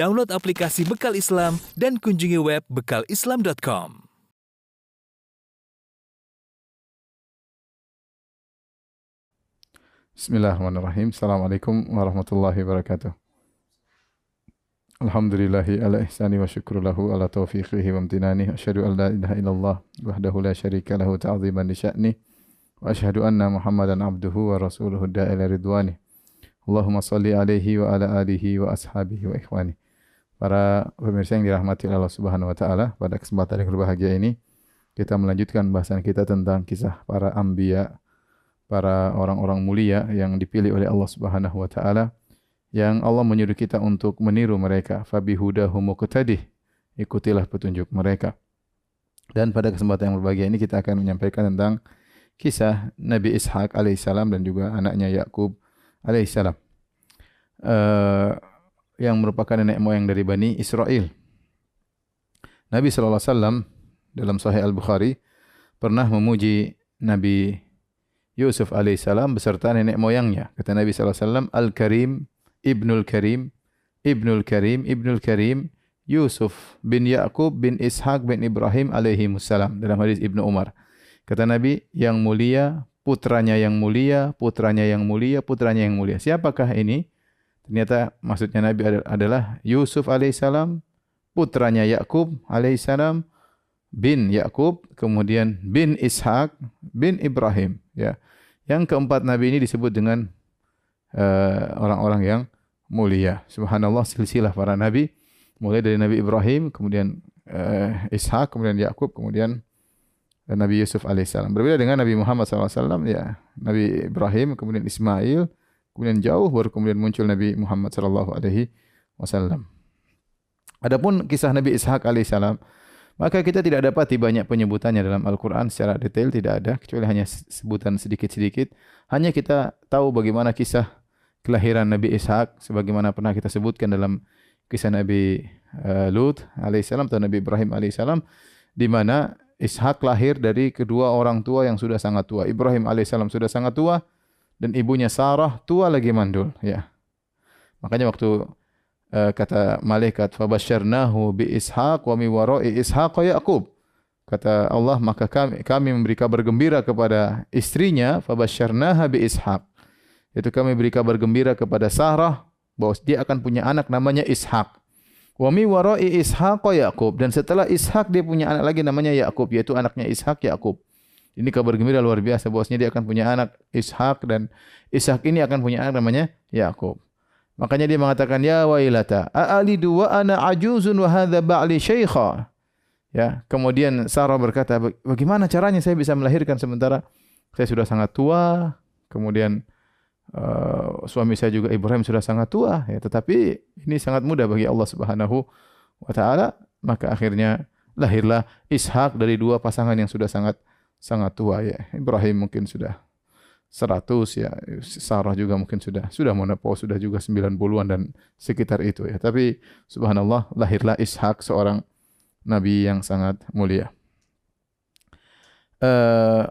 Download aplikasi Bekal Islam dan kunjungi web bekalislam.com. Bismillahirrahmanirrahim. Assalamualaikum warahmatullahi wabarakatuh. Alhamdulillahi ala ihsani wa syukru lahu ala taufiqihi wa amtinani. Asyhadu an la ilaha illallah wahdahu la syarika lahu ta'ziman li sya'ni. Wa asyhadu anna Muhammadan abduhu wa rasuluhu da'ila ridwani. Allahumma salli alaihi wa ala alihi wa ashabihi wa ikhwani. Para pemirsa yang dirahmati Allah Subhanahu wa taala, pada kesempatan yang berbahagia ini kita melanjutkan bahasan kita tentang kisah para anbiya para orang-orang mulia yang dipilih oleh Allah Subhanahu wa taala yang Allah menyuruh kita untuk meniru mereka. Fabihudahum muqtadih. Ikutilah petunjuk mereka. Dan pada kesempatan yang berbahagia ini kita akan menyampaikan tentang kisah Nabi Ishak alaihissalam dan juga anaknya Yakub alaihissalam. Uh, yang merupakan nenek moyang dari Bani Israel Nabi SAW dalam Sahih Al-Bukhari pernah memuji Nabi Yusuf alaihissalam beserta nenek moyangnya. Kata Nabi SAW, Al-Karim, Ibnul Karim, Ibnul Karim, Ibnul Karim, Yusuf bin Yaqub bin Ishaq bin Ibrahim alaihi salam dalam hadis Ibnu Umar. Kata Nabi, yang mulia, putranya yang mulia, putranya yang mulia, putranya yang mulia. Siapakah ini? Ternyata maksudnya Nabi adalah Yusuf alaihissalam, putranya Yakub alaihissalam, bin Yakub, kemudian bin Ishaq, bin Ibrahim. Ya, yang keempat nabi ini disebut dengan eh, orang-orang uh, yang mulia. Subhanallah silsilah para nabi mulai dari Nabi Ibrahim, kemudian uh, Ishak, kemudian Yakub, kemudian uh, Nabi Yusuf alaihissalam. Berbeda dengan Nabi Muhammad SAW, ya Nabi Ibrahim, kemudian Ismail, kemudian jauh baru kemudian muncul Nabi Muhammad sallallahu alaihi wasallam. Adapun kisah Nabi Ishak alaihissalam, maka kita tidak dapati banyak penyebutannya dalam Al-Quran secara detail, tidak ada, kecuali hanya sebutan sedikit-sedikit. Hanya kita tahu bagaimana kisah kelahiran Nabi Ishak, sebagaimana pernah kita sebutkan dalam kisah Nabi uh, Lut alaihissalam atau Nabi Ibrahim alaihissalam, di mana Ishak lahir dari kedua orang tua yang sudah sangat tua. Ibrahim alaihissalam sudah sangat tua, dan ibunya Sarah tua lagi mandul. Ya. Makanya waktu uh, kata malaikat fabasyarnahu bi ishaq wa mi wara'i ishaq yaqub kata Allah maka kami kami memberi kabar gembira kepada istrinya fabasyarnaha bi ishaq itu kami beri kabar gembira kepada Sarah bahwa dia akan punya anak namanya Ishak. Wa mi wara'i Ishaq Yaqub dan setelah Ishak dia punya anak lagi namanya Yakub yaitu anaknya Ishak Yakub. Ini kabar gembira luar biasa bahwasanya dia akan punya anak Ishak dan Ishak ini akan punya anak namanya Yakub. Makanya dia mengatakan ya wailata a'alidu wa ana ajuzun wa hadha ba'li syaikha. Ya, kemudian Sarah berkata, bagaimana caranya saya bisa melahirkan sementara saya sudah sangat tua, kemudian uh, suami saya juga Ibrahim sudah sangat tua, ya, tetapi ini sangat mudah bagi Allah Subhanahu wa taala, maka akhirnya lahirlah Ishak dari dua pasangan yang sudah sangat sangat tua ya. Ibrahim mungkin sudah 100 ya. Sarah juga mungkin sudah sudah menopause sudah juga 90-an dan sekitar itu ya. Tapi subhanallah lahirlah Ishak seorang nabi yang sangat mulia. Uh,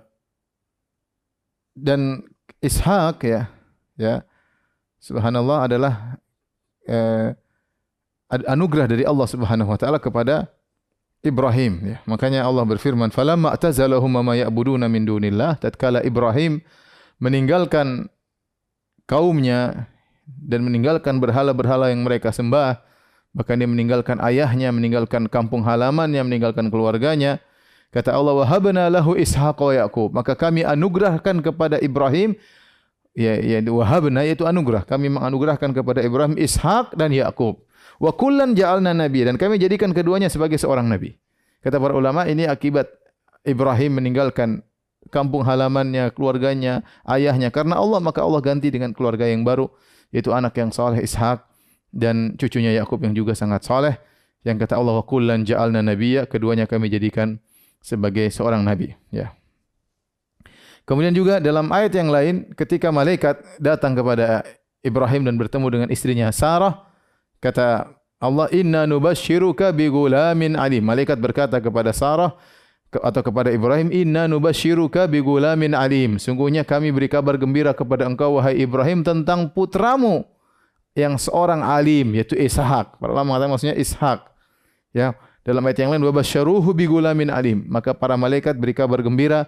dan Ishak ya ya subhanallah adalah uh, anugerah dari Allah Subhanahu wa taala kepada Ibrahim ya makanya Allah berfirman falamma atazalahum ma ya'buduna min dunillah tatkala Ibrahim meninggalkan kaumnya dan meninggalkan berhala-berhala yang mereka sembah, bahkan dia meninggalkan ayahnya, meninggalkan kampung halamannya, meninggalkan keluarganya. Kata Allah, "Wahabna lahu Ishaq wa Yaqub." Maka kami anugerahkan kepada Ibrahim ya ya wahabna yaitu anugerah. Kami menganugerahkan kepada Ibrahim Ishak dan Yakub. Wa kullan ja'alna nabi dan kami jadikan keduanya sebagai seorang nabi. Kata para ulama ini akibat Ibrahim meninggalkan kampung halamannya, keluarganya, ayahnya. Karena Allah maka Allah ganti dengan keluarga yang baru yaitu anak yang saleh Ishak dan cucunya Yakub yang juga sangat saleh. Yang kata Allah wa kullan ja'alna nabiyya, keduanya kami jadikan sebagai seorang nabi, ya. Kemudian juga dalam ayat yang lain ketika malaikat datang kepada Ibrahim dan bertemu dengan istrinya Sarah, kata Allah inna nubashshiruka bi gulamin alim. Malaikat berkata kepada Sarah, atau kepada Ibrahim inna nubasyiruka bi gulamin alim sungguhnya kami beri kabar gembira kepada engkau wahai Ibrahim tentang putramu yang seorang alim yaitu Ishak. Para mengatakan maksudnya Ishak. Ya, dalam ayat yang lain wa basyaruhu bi gulamin alim. Maka para malaikat beri kabar gembira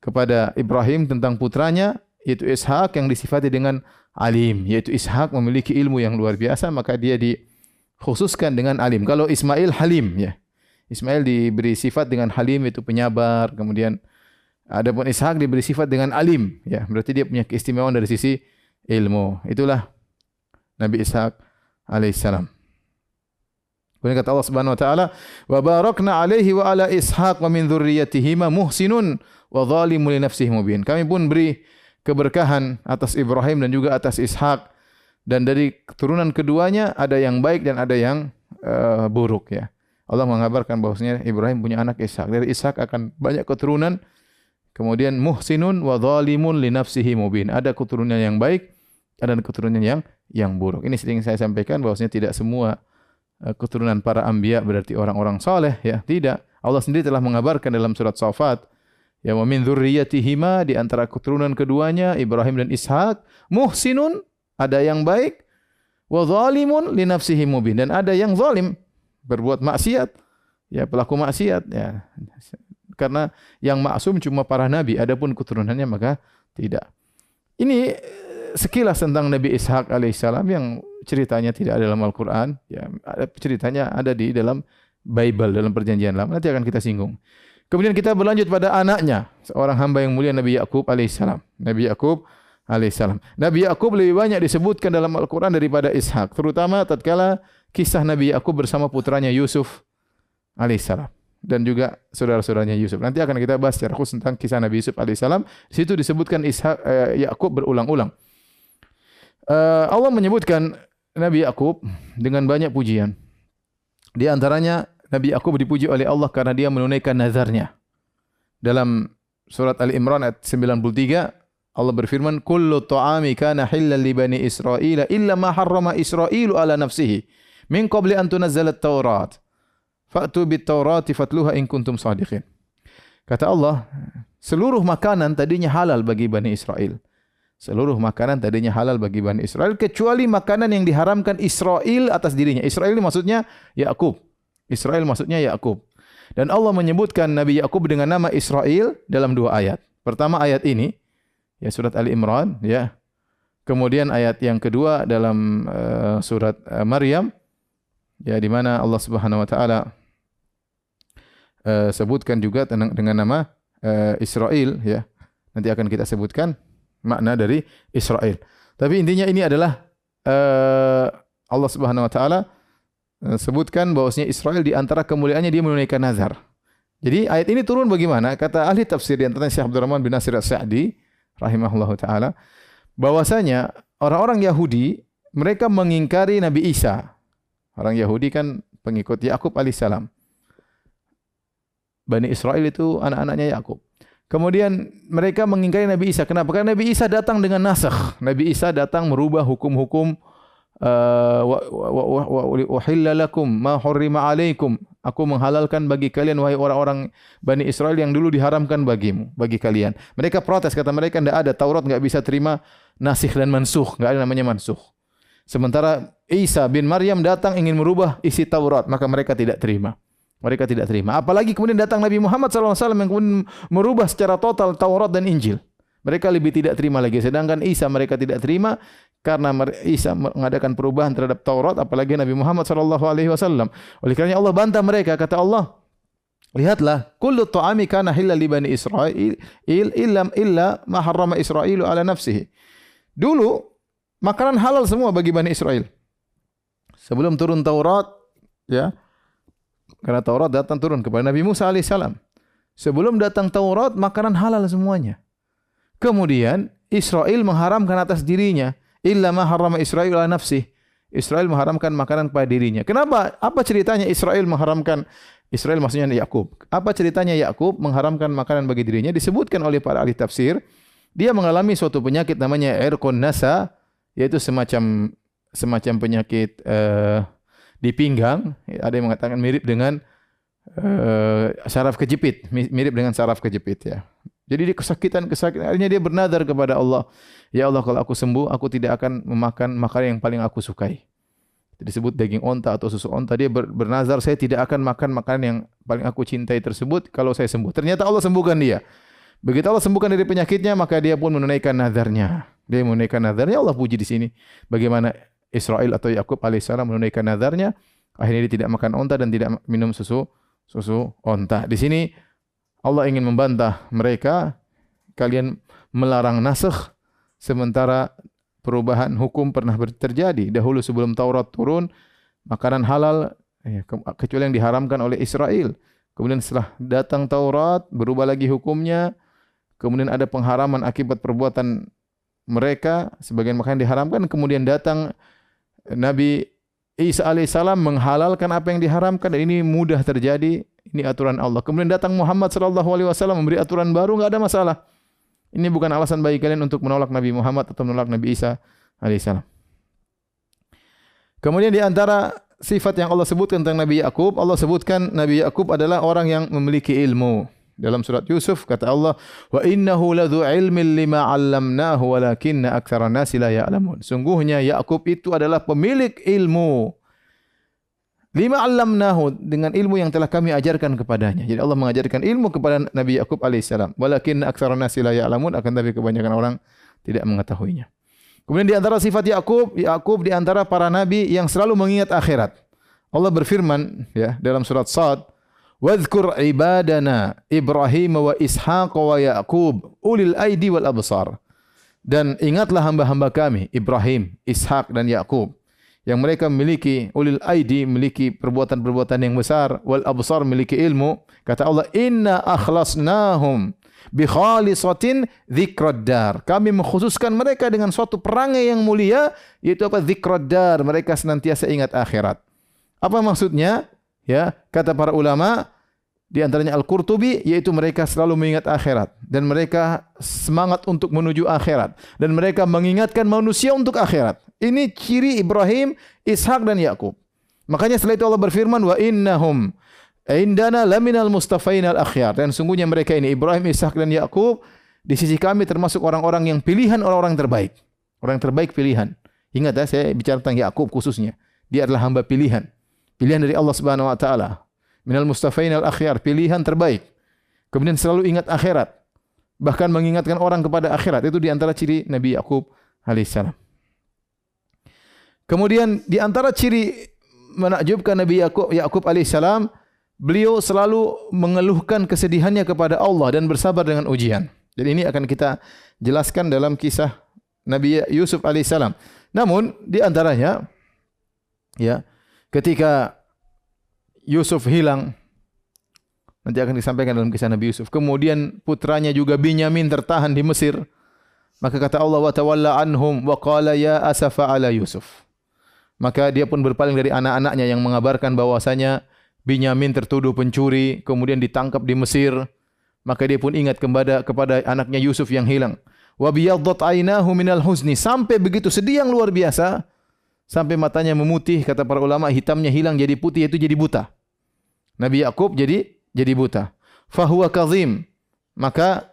kepada Ibrahim tentang putranya yaitu Ishak yang disifati dengan alim, yaitu Ishak memiliki ilmu yang luar biasa maka dia dikhususkan dengan alim. Kalau Ismail halim ya. Ismail diberi sifat dengan halim itu penyabar, kemudian adapun Ishak diberi sifat dengan alim ya. Berarti dia punya keistimewaan dari sisi ilmu. Itulah Nabi Ishak alaihissalam. Kemudian kata Allah Subhanahu wa taala, "Wa barakna alaihi wa ala Ishaq wa min dzurriyyatihi muhsinun wa zalimun li nafsihi mubin." Kami pun beri keberkahan atas Ibrahim dan juga atas Ishak dan dari keturunan keduanya ada yang baik dan ada yang uh, buruk ya. Allah mengabarkan bahwasanya Ibrahim punya anak Ishak. Dari Ishak akan banyak keturunan. Kemudian muhsinun wa zalimun li nafsihi mubin. Ada keturunan yang baik, ada keturunan yang yang buruk. Ini sering saya sampaikan bahwasanya tidak semua Eh, keturunan para anbiya berarti orang-orang saleh ya tidak Allah sendiri telah mengabarkan dalam surat Safat ya wa min dzurriyyatihima di antara keturunan keduanya Ibrahim dan Ishak muhsinun ada yang baik wa zalimun li nafsihi mubin dan ada yang zalim berbuat maksiat ya pelaku maksiat ya karena yang maksum cuma para nabi adapun keturunannya maka tidak ini sekilas tentang Nabi Ishak alaihissalam yang ceritanya tidak ada dalam Al-Quran. Ya, ceritanya ada di dalam Bible, dalam perjanjian lama. Nanti akan kita singgung. Kemudian kita berlanjut pada anaknya, seorang hamba yang mulia Nabi Yakub alaihissalam. Nabi Yakub alaihissalam. Nabi Yakub lebih banyak disebutkan dalam Al-Quran daripada Ishak. Terutama tatkala kisah Nabi Yakub bersama putranya Yusuf alaihissalam dan juga saudara-saudaranya Yusuf. Nanti akan kita bahas secara khusus tentang kisah Nabi Yusuf alaihissalam. Di situ disebutkan Ishak eh, Yakub berulang-ulang. Uh, Allah menyebutkan Nabi Yakub dengan banyak pujian. Di antaranya Nabi Yakub dipuji oleh Allah karena dia menunaikan nazarnya. Dalam surat Ali Imran ayat 93 Allah berfirman, "Kullu ta'ami kana halal li bani Israil illa ma harrama Israilu ala nafsihi min qabli an tunazzala at-Taurat. Fa'tu bit-Taurati fatluha in kuntum sadiqin." Kata Allah, seluruh makanan tadinya halal bagi Bani Israel. Seluruh makanan tadinya halal bagi Bani Israel kecuali makanan yang diharamkan Israel atas dirinya. Israel ini maksudnya Yakub. Israel maksudnya Yakub. Dan Allah menyebutkan Nabi Yakub dengan nama Israel dalam dua ayat. Pertama ayat ini ya surat Ali Imran ya. Kemudian ayat yang kedua dalam uh, surat uh, Maryam ya di mana Allah Subhanahu wa taala uh, sebutkan juga dengan nama uh, Israel ya. Nanti akan kita sebutkan makna dari Israel. Tapi intinya ini adalah uh, Allah Subhanahu wa taala sebutkan bahwasanya Israel di antara kemuliaannya dia menunaikan nazar. Jadi ayat ini turun bagaimana? Kata ahli tafsir di antaranya Syekh Abdurrahman bin Nasir As-Sa'di rahimahullahu taala bahwasanya orang-orang Yahudi mereka mengingkari Nabi Isa. Orang Yahudi kan pengikut Yakub alaihissalam. Bani Israel itu anak-anaknya Yakub. Kemudian mereka mengingkari Nabi Isa. Kenapa? Karena Nabi Isa datang dengan nasakh. Nabi Isa datang merubah hukum-hukum uh, wa lakum ma hurrima alaikum. Aku menghalalkan bagi kalian wahai orang-orang Bani Israel yang dulu diharamkan bagimu, bagi kalian. Mereka protes kata mereka tidak ada Taurat enggak bisa terima nasikh dan mansuh, enggak ada namanya mansuh. Sementara Isa bin Maryam datang ingin merubah isi Taurat, maka mereka tidak terima. Mereka tidak terima. Apalagi kemudian datang Nabi Muhammad SAW yang kemudian merubah secara total Taurat dan Injil. Mereka lebih tidak terima lagi. Sedangkan Isa mereka tidak terima karena Isa mengadakan perubahan terhadap Taurat, apalagi Nabi Muhammad SAW. Oleh kerana Allah bantah mereka, kata Allah, Lihatlah, kullu ta'ami kana hilla li bani Israel illa illa ma harrama Israilu ala nafsihi. Dulu makanan halal semua bagi Bani Israel. Sebelum turun Taurat, ya, karena Taurat datang turun kepada Nabi Musa alaihissalam. Sebelum datang Taurat, makanan halal semuanya. Kemudian Israel mengharamkan atas dirinya illa ma harrama Israel ala nafsih. Israel mengharamkan makanan pada dirinya. Kenapa? Apa ceritanya Israel mengharamkan Israel maksudnya Yakub. Apa ceritanya Yakub mengharamkan makanan bagi dirinya? Disebutkan oleh para ahli tafsir, dia mengalami suatu penyakit namanya irqun nasa, yaitu semacam semacam penyakit uh, di pinggang, ada yang mengatakan mirip dengan uh, saraf kejepit, mirip dengan saraf kejepit ya. Jadi dia kesakitan, kesakitan. Akhirnya dia bernadar kepada Allah. Ya Allah kalau aku sembuh, aku tidak akan memakan makanan yang paling aku sukai. Disebut daging onta atau susu onta. Dia ber, bernazar, saya tidak akan makan makanan yang paling aku cintai tersebut kalau saya sembuh. Ternyata Allah sembuhkan dia. Begitu Allah sembuhkan dari penyakitnya, maka dia pun menunaikan nazarnya. Dia menunaikan nazarnya, Allah puji di sini. Bagaimana Israel atau Yakub alaihissalam menunaikan nazarnya, akhirnya dia tidak makan onta dan tidak minum susu susu onta. Di sini Allah ingin membantah mereka kalian melarang nasakh sementara perubahan hukum pernah terjadi. Dahulu sebelum Taurat turun makanan halal ya, kecuali yang diharamkan oleh Israel. Kemudian setelah datang Taurat berubah lagi hukumnya. Kemudian ada pengharaman akibat perbuatan mereka sebagian makanan diharamkan. Kemudian datang Nabi Isa alaihissalam menghalalkan apa yang diharamkan dan ini mudah terjadi. Ini aturan Allah. Kemudian datang Muhammad sallallahu alaihi wasallam memberi aturan baru enggak ada masalah. Ini bukan alasan bagi kalian untuk menolak Nabi Muhammad atau menolak Nabi Isa alaihissalam. Kemudian di antara sifat yang Allah sebutkan tentang Nabi Yakub, Allah sebutkan Nabi Yakub adalah orang yang memiliki ilmu. Dalam surat Yusuf kata Allah, "Wa innahu ladzu ilmin lima 'allamnahu walakinna aktsara nasi la ya'lamun." Sungguhnya Yakub itu adalah pemilik ilmu. Lima allamnahu dengan ilmu yang telah kami ajarkan kepadanya. Jadi Allah mengajarkan ilmu kepada Nabi Yakub alaihissalam. Walakin aktsara nasi la ya'lamun akan tapi kebanyakan orang tidak mengetahuinya. Kemudian di antara sifat Yakub, Yakub di antara para nabi yang selalu mengingat akhirat. Allah berfirman ya dalam surat Sad, "Wadhkur ibadana Ibrahim wa Ishaq wa Yaqub ulil aidi wal absar." Dan ingatlah hamba-hamba kami Ibrahim, Ishak dan Yakub yang mereka memiliki ulil aidi memiliki perbuatan-perbuatan yang besar wal absar memiliki ilmu. Kata Allah inna akhlasnahum bi khalisatin dzikraddar kami mengkhususkan mereka dengan suatu perangai yang mulia yaitu apa? Dzikraddar mereka senantiasa ingat akhirat. Apa maksudnya? Ya kata para ulama di antaranya Al-Qurtubi yaitu mereka selalu mengingat akhirat dan mereka semangat untuk menuju akhirat dan mereka mengingatkan manusia untuk akhirat. Ini ciri Ibrahim, Ishak dan Yakub. Makanya setelah itu Allah berfirman wa innahum indana laminal mustafain al akhyar dan sungguhnya mereka ini Ibrahim, Ishak dan Yakub di sisi kami termasuk orang-orang yang pilihan orang-orang terbaik. Orang terbaik pilihan. Ingat ya saya bicara tentang Yakub khususnya. Dia adalah hamba pilihan. Pilihan dari Allah Subhanahu wa taala minal mustafain al akhyar, pilihan terbaik. Kemudian selalu ingat akhirat. Bahkan mengingatkan orang kepada akhirat. Itu di antara ciri Nabi Yakub alaihissalam. Kemudian di antara ciri menakjubkan Nabi Yakub Yakub alaihissalam, beliau selalu mengeluhkan kesedihannya kepada Allah dan bersabar dengan ujian. Dan ini akan kita jelaskan dalam kisah Nabi Yusuf alaihissalam. Namun di antaranya ya ketika Yusuf hilang. Nanti akan disampaikan dalam kisah Nabi Yusuf. Kemudian putranya juga Binyamin tertahan di Mesir. Maka kata Allah wa tawalla anhum wa qala ya asafa ala Yusuf. Maka dia pun berpaling dari anak-anaknya yang mengabarkan bahwasanya Binyamin tertuduh pencuri, kemudian ditangkap di Mesir. Maka dia pun ingat kepada kepada anaknya Yusuf yang hilang. Wa biyaddat ainahu minal huzni sampai begitu sedih yang luar biasa sampai matanya memutih kata para ulama hitamnya hilang jadi putih itu jadi buta. Nabi Yakub jadi jadi buta. Fahuwa kazim. Maka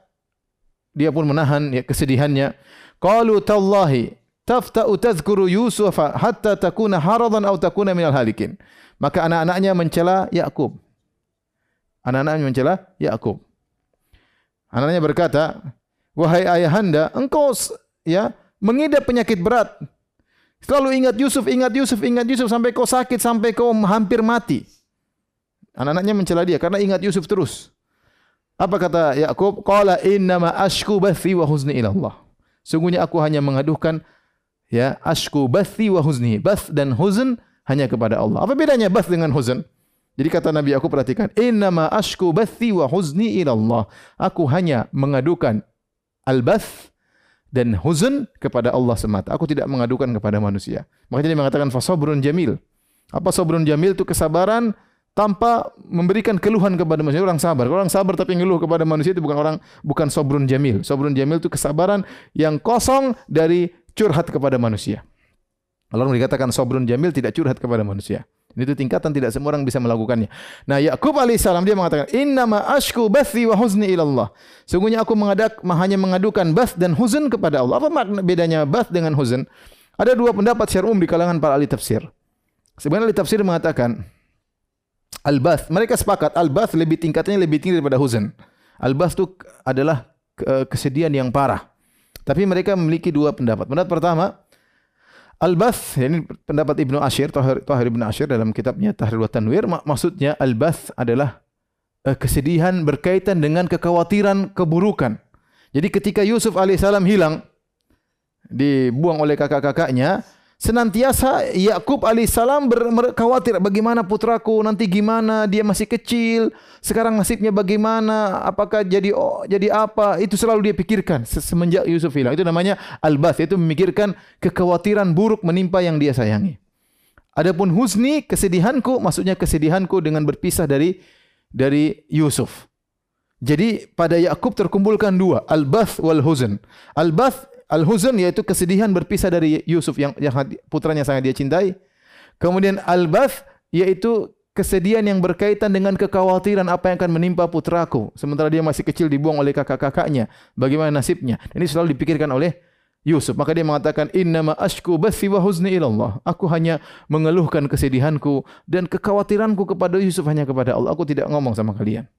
dia pun menahan ya, kesedihannya. Qalu tallahi tafta'u tadhkuru Yusuf hatta takuna haradan atau takuna minal halikin. Maka anak-anaknya mencela Yakub. Anak-anaknya mencela Yakub. Anak-anaknya berkata, "Wahai ayahanda, engkau ya mengidap penyakit berat. Selalu ingat Yusuf, ingat Yusuf, ingat Yusuf sampai kau sakit, sampai kau hampir mati." Anak-anaknya mencela dia karena ingat Yusuf terus. Apa kata Yakub? Qala innama ashku bathi wa huzni ila Allah. Sungguhnya aku hanya mengadukan ya ashku bathi wa huzni. Bath dan huzn hanya kepada Allah. Apa bedanya bath dengan huzn? Jadi kata Nabi aku perhatikan, innama ashku bathi wa huzni ila Allah. Aku hanya mengadukan al-bath dan huzn kepada Allah semata. Aku tidak mengadukan kepada manusia. Makanya dia mengatakan fasabrun jamil. Apa sabrun jamil itu kesabaran tanpa memberikan keluhan kepada manusia. Orang sabar. Kalau orang sabar tapi ngeluh kepada manusia itu bukan orang bukan sobrun jamil. Sobrun jamil itu kesabaran yang kosong dari curhat kepada manusia. Orang dikatakan sobrun jamil tidak curhat kepada manusia. Ini itu tingkatan tidak semua orang bisa melakukannya. Nah, Yakub alaihissalam dia mengatakan, "Inna ma ashku bathi wa huzni ilallah." Sungguhnya aku mengadak hanya mengadukan bath dan huzn kepada Allah. Apa makna bedanya bath dengan huzn? Ada dua pendapat secara umum di kalangan para ahli tafsir. Sebenarnya ahli tafsir mengatakan al-bath, mereka sepakat al-bath lebih tingkatnya lebih tinggi daripada huzn. Al-bath itu adalah kesedihan yang parah. Tapi mereka memiliki dua pendapat. Pendapat pertama, Al-Bath, ini pendapat Ibnu Ashir, Tahir, Tahir Ibnu Ashir dalam kitabnya Tahrir wa Tanwir, mak maksudnya Al-Bath adalah uh, kesedihan berkaitan dengan kekhawatiran keburukan. Jadi ketika Yusuf alaihissalam hilang, dibuang oleh kakak-kakaknya, senantiasa Yakub alaihissalam berkhawatir bagaimana putraku nanti gimana dia masih kecil sekarang nasibnya bagaimana apakah jadi oh, jadi apa itu selalu dia pikirkan semenjak Yusuf hilang. Itu namanya al-bath itu memikirkan kekhawatiran buruk menimpa yang dia sayangi. Adapun husni kesedihanku maksudnya kesedihanku dengan berpisah dari dari Yusuf. Jadi pada Yakub terkumpulkan dua al-bath wal huzn. Al-bath Al-huzn yaitu kesedihan berpisah dari Yusuf yang, yang putranya sangat dia cintai. Kemudian al-bath yaitu kesedihan yang berkaitan dengan kekhawatiran apa yang akan menimpa putraku sementara dia masih kecil dibuang oleh kakak-kakaknya. Bagaimana nasibnya? Ini selalu dipikirkan oleh Yusuf. Maka dia mengatakan innama ashku bathi wa huzni ilallah. Aku hanya mengeluhkan kesedihanku dan kekhawatiranku kepada Yusuf hanya kepada Allah. Aku tidak ngomong sama kalian.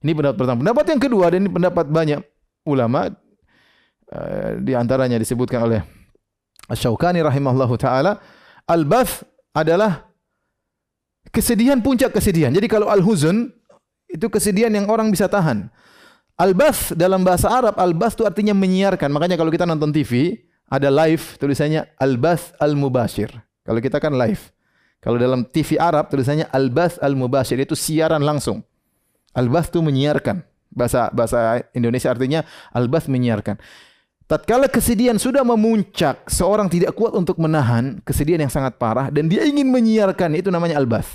Ini pendapat pertama. Pendapat yang kedua dan ini pendapat banyak ulama di antaranya disebutkan oleh Asy-Syaukani rahimahullahu taala, al-bath adalah kesedihan puncak kesedihan. Jadi kalau al-huzn itu kesedihan yang orang bisa tahan. Al-bath dalam bahasa Arab al-bath itu artinya menyiarkan. Makanya kalau kita nonton TV ada live tulisannya al-bath al-mubashir. Kalau kita kan live. Kalau dalam TV Arab tulisannya al-bath al-mubashir itu siaran langsung. Al-bath itu menyiarkan. Bahasa bahasa Indonesia artinya al-bath menyiarkan. Tatkala kesedihan sudah memuncak, seorang tidak kuat untuk menahan kesedihan yang sangat parah dan dia ingin menyiarkan itu namanya albas.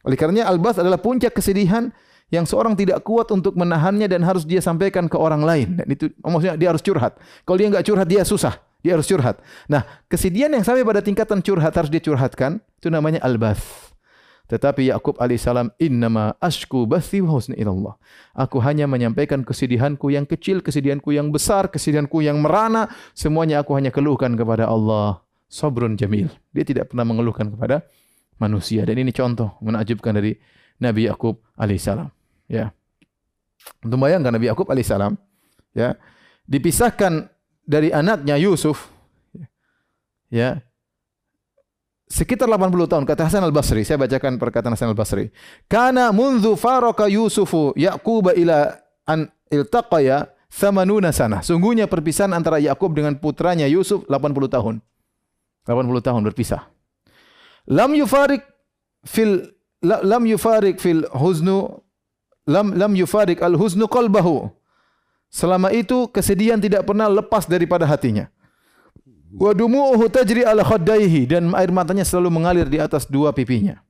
Oleh karenanya albas adalah puncak kesedihan yang seorang tidak kuat untuk menahannya dan harus dia sampaikan ke orang lain. Dan itu maksudnya dia harus curhat. Kalau dia enggak curhat dia susah. Dia harus curhat. Nah, kesedihan yang sampai pada tingkatan curhat harus dia curhatkan itu namanya albas. Tetapi Yakub alaihissalam innama ashku bathi wa husni ilallah. Aku hanya menyampaikan kesedihanku yang kecil, kesedihanku yang besar, kesedihanku yang merana, semuanya aku hanya keluhkan kepada Allah. Sabrun jamil. Dia tidak pernah mengeluhkan kepada manusia dan ini contoh menakjubkan dari Nabi Yakub alaihissalam. Ya. Untuk bayangkan Nabi Yakub alaihissalam ya dipisahkan dari anaknya Yusuf ya sekitar 80 tahun kata Hasan Al-Basri saya bacakan perkataan Hasan Al-Basri. Kana munzu faraka Yusufu Yaqub ila an iltaqaya thamanuna sana. Sungguhnya perpisahan antara Yakub dengan putranya Yusuf 80 tahun. 80 tahun berpisah. Lam yufarik fil lam yufarik fil huznu lam lam yufarik al huznu qalbahu. Selama itu kesedihan tidak pernah lepas daripada hatinya Wa dumu'uhu tajri ala khaddaihi dan air matanya selalu mengalir di atas dua pipinya.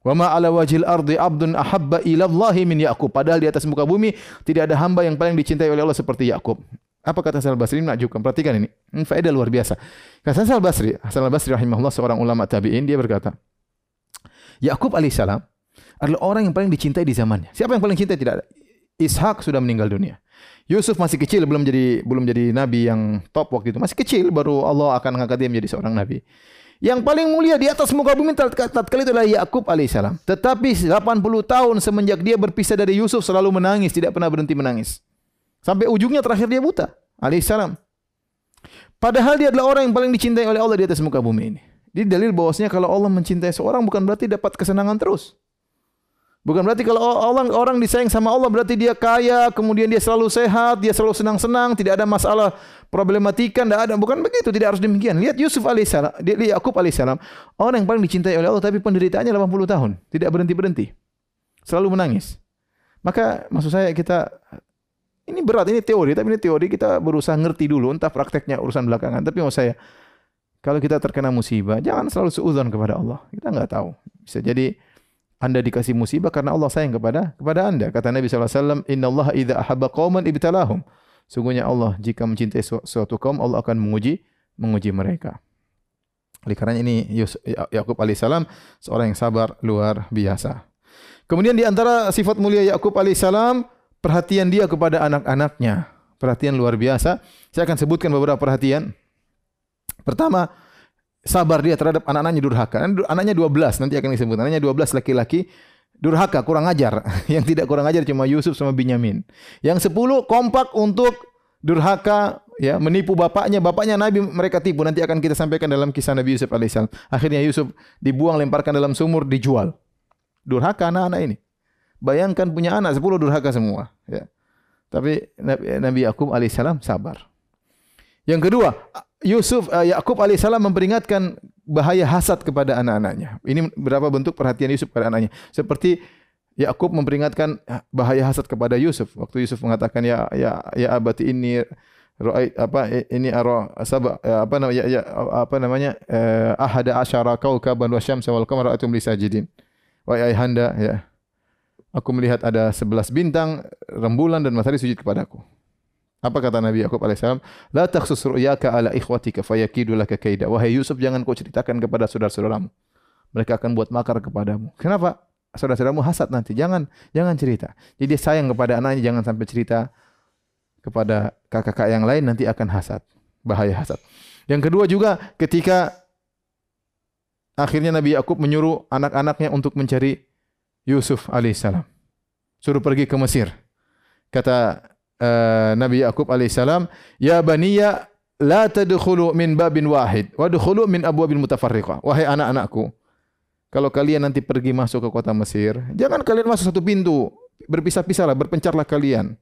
Wa ma ala wajhil ardi abdun ahabba ila Allah min Yaqub. Padahal di atas muka bumi tidak ada hamba yang paling dicintai oleh Allah seperti Yakub. Apa kata Hasan al-Basri? Menakjubkan. Perhatikan ini. Ini faedah luar biasa. Kata Hasan al-Basri, Hasan al-Basri rahimahullah seorang ulama tabi'in, dia berkata, Yakub alaihissalam adalah orang yang paling dicintai di zamannya. Siapa yang paling cintai? Tidak ada. Ishak sudah meninggal dunia. Yusuf masih kecil belum jadi belum jadi nabi yang top waktu itu. Masih kecil baru Allah akan mengangkat dia menjadi seorang nabi. Yang paling mulia di atas muka bumi tatkala itu adalah Yakub alaihissalam. Tetapi 80 tahun semenjak dia berpisah dari Yusuf selalu menangis, tidak pernah berhenti menangis. Sampai ujungnya terakhir dia buta alaihissalam. Padahal dia adalah orang yang paling dicintai oleh Allah di atas muka bumi ini. Jadi dalil bahwasanya kalau Allah mencintai seorang bukan berarti dapat kesenangan terus. Bukan berarti kalau orang orang disayang sama Allah berarti dia kaya, kemudian dia selalu sehat, dia selalu senang-senang, tidak ada masalah problematika, tidak ada. Bukan begitu, tidak harus demikian. Lihat Yusuf alaihissalam, lihat Yakub alaihissalam, orang yang paling dicintai oleh Allah tapi penderitaannya 80 tahun, tidak berhenti-berhenti. Selalu menangis. Maka maksud saya kita ini berat, ini teori, tapi ini teori kita berusaha ngerti dulu, entah prakteknya urusan belakangan. Tapi maksud saya, kalau kita terkena musibah, jangan selalu seuzon kepada Allah. Kita nggak tahu. Bisa jadi anda dikasih musibah karena Allah sayang kepada kepada Anda. Kata Nabi SAW, Inna Allah idha ahabba qawman ibtalahum. Sungguhnya Allah jika mencintai suatu kaum, Allah akan menguji menguji mereka. Oleh karena ini Ya- Yakub alaihissalam seorang yang sabar luar biasa. Kemudian di antara sifat mulia Yakub alaihissalam perhatian dia kepada anak-anaknya. Perhatian luar biasa. Saya akan sebutkan beberapa perhatian. Pertama, sabar dia terhadap anak-anaknya durhaka. Anaknya 12 nanti akan disebut. Anaknya 12 laki-laki durhaka, kurang ajar. Yang tidak kurang ajar cuma Yusuf sama Binyamin. Yang 10 kompak untuk durhaka ya menipu bapaknya bapaknya Nabi mereka tipu nanti akan kita sampaikan dalam kisah Nabi Yusuf alaihissalam akhirnya Yusuf dibuang lemparkan dalam sumur dijual durhaka anak-anak ini bayangkan punya anak 10 durhaka semua ya tapi Nabi, Yakub alaihissalam sabar yang kedua Yusuf uh, Yakub alaihissalam memperingatkan bahaya hasad kepada anak-anaknya ini berapa bentuk perhatian Yusuf kepada anaknya seperti Yakub memperingatkan bahaya hasad kepada Yusuf. Waktu Yusuf mengatakan ya ya ya abati ini ra'ait apa ini ara sab apa namanya ya, ya, apa namanya eh, ahada asyara kaukaban wa syamsa wal qamara atum li sajidin. Wahai ayahanda ya. Aku melihat ada 11 bintang, rembulan dan matahari sujud kepadaku. Apa kata Nabi Yakub alaihissalam? La takhsus ru'yaka ala ikhwatika fayakidu laka kaida. Wahai Yusuf jangan kau ceritakan kepada saudara-saudaramu. Mereka akan buat makar kepadamu. Kenapa? saudara-saudaramu hasad nanti. Jangan jangan cerita. Jadi sayang kepada anaknya jangan sampai cerita kepada kakak-kakak yang lain nanti akan hasad. Bahaya hasad. Yang kedua juga ketika akhirnya Nabi Yakub menyuruh anak-anaknya untuk mencari Yusuf alaihissalam. Suruh pergi ke Mesir. Kata uh, Nabi Yakub alaihissalam, "Ya baniya la tadkhulu min babin wahid, wadkhulu min abwabil mutafarriqah." Wahai anak-anakku, kalau kalian nanti pergi masuk ke kota Mesir, jangan kalian masuk satu pintu, berpisah-pisahlah, berpencarlah kalian.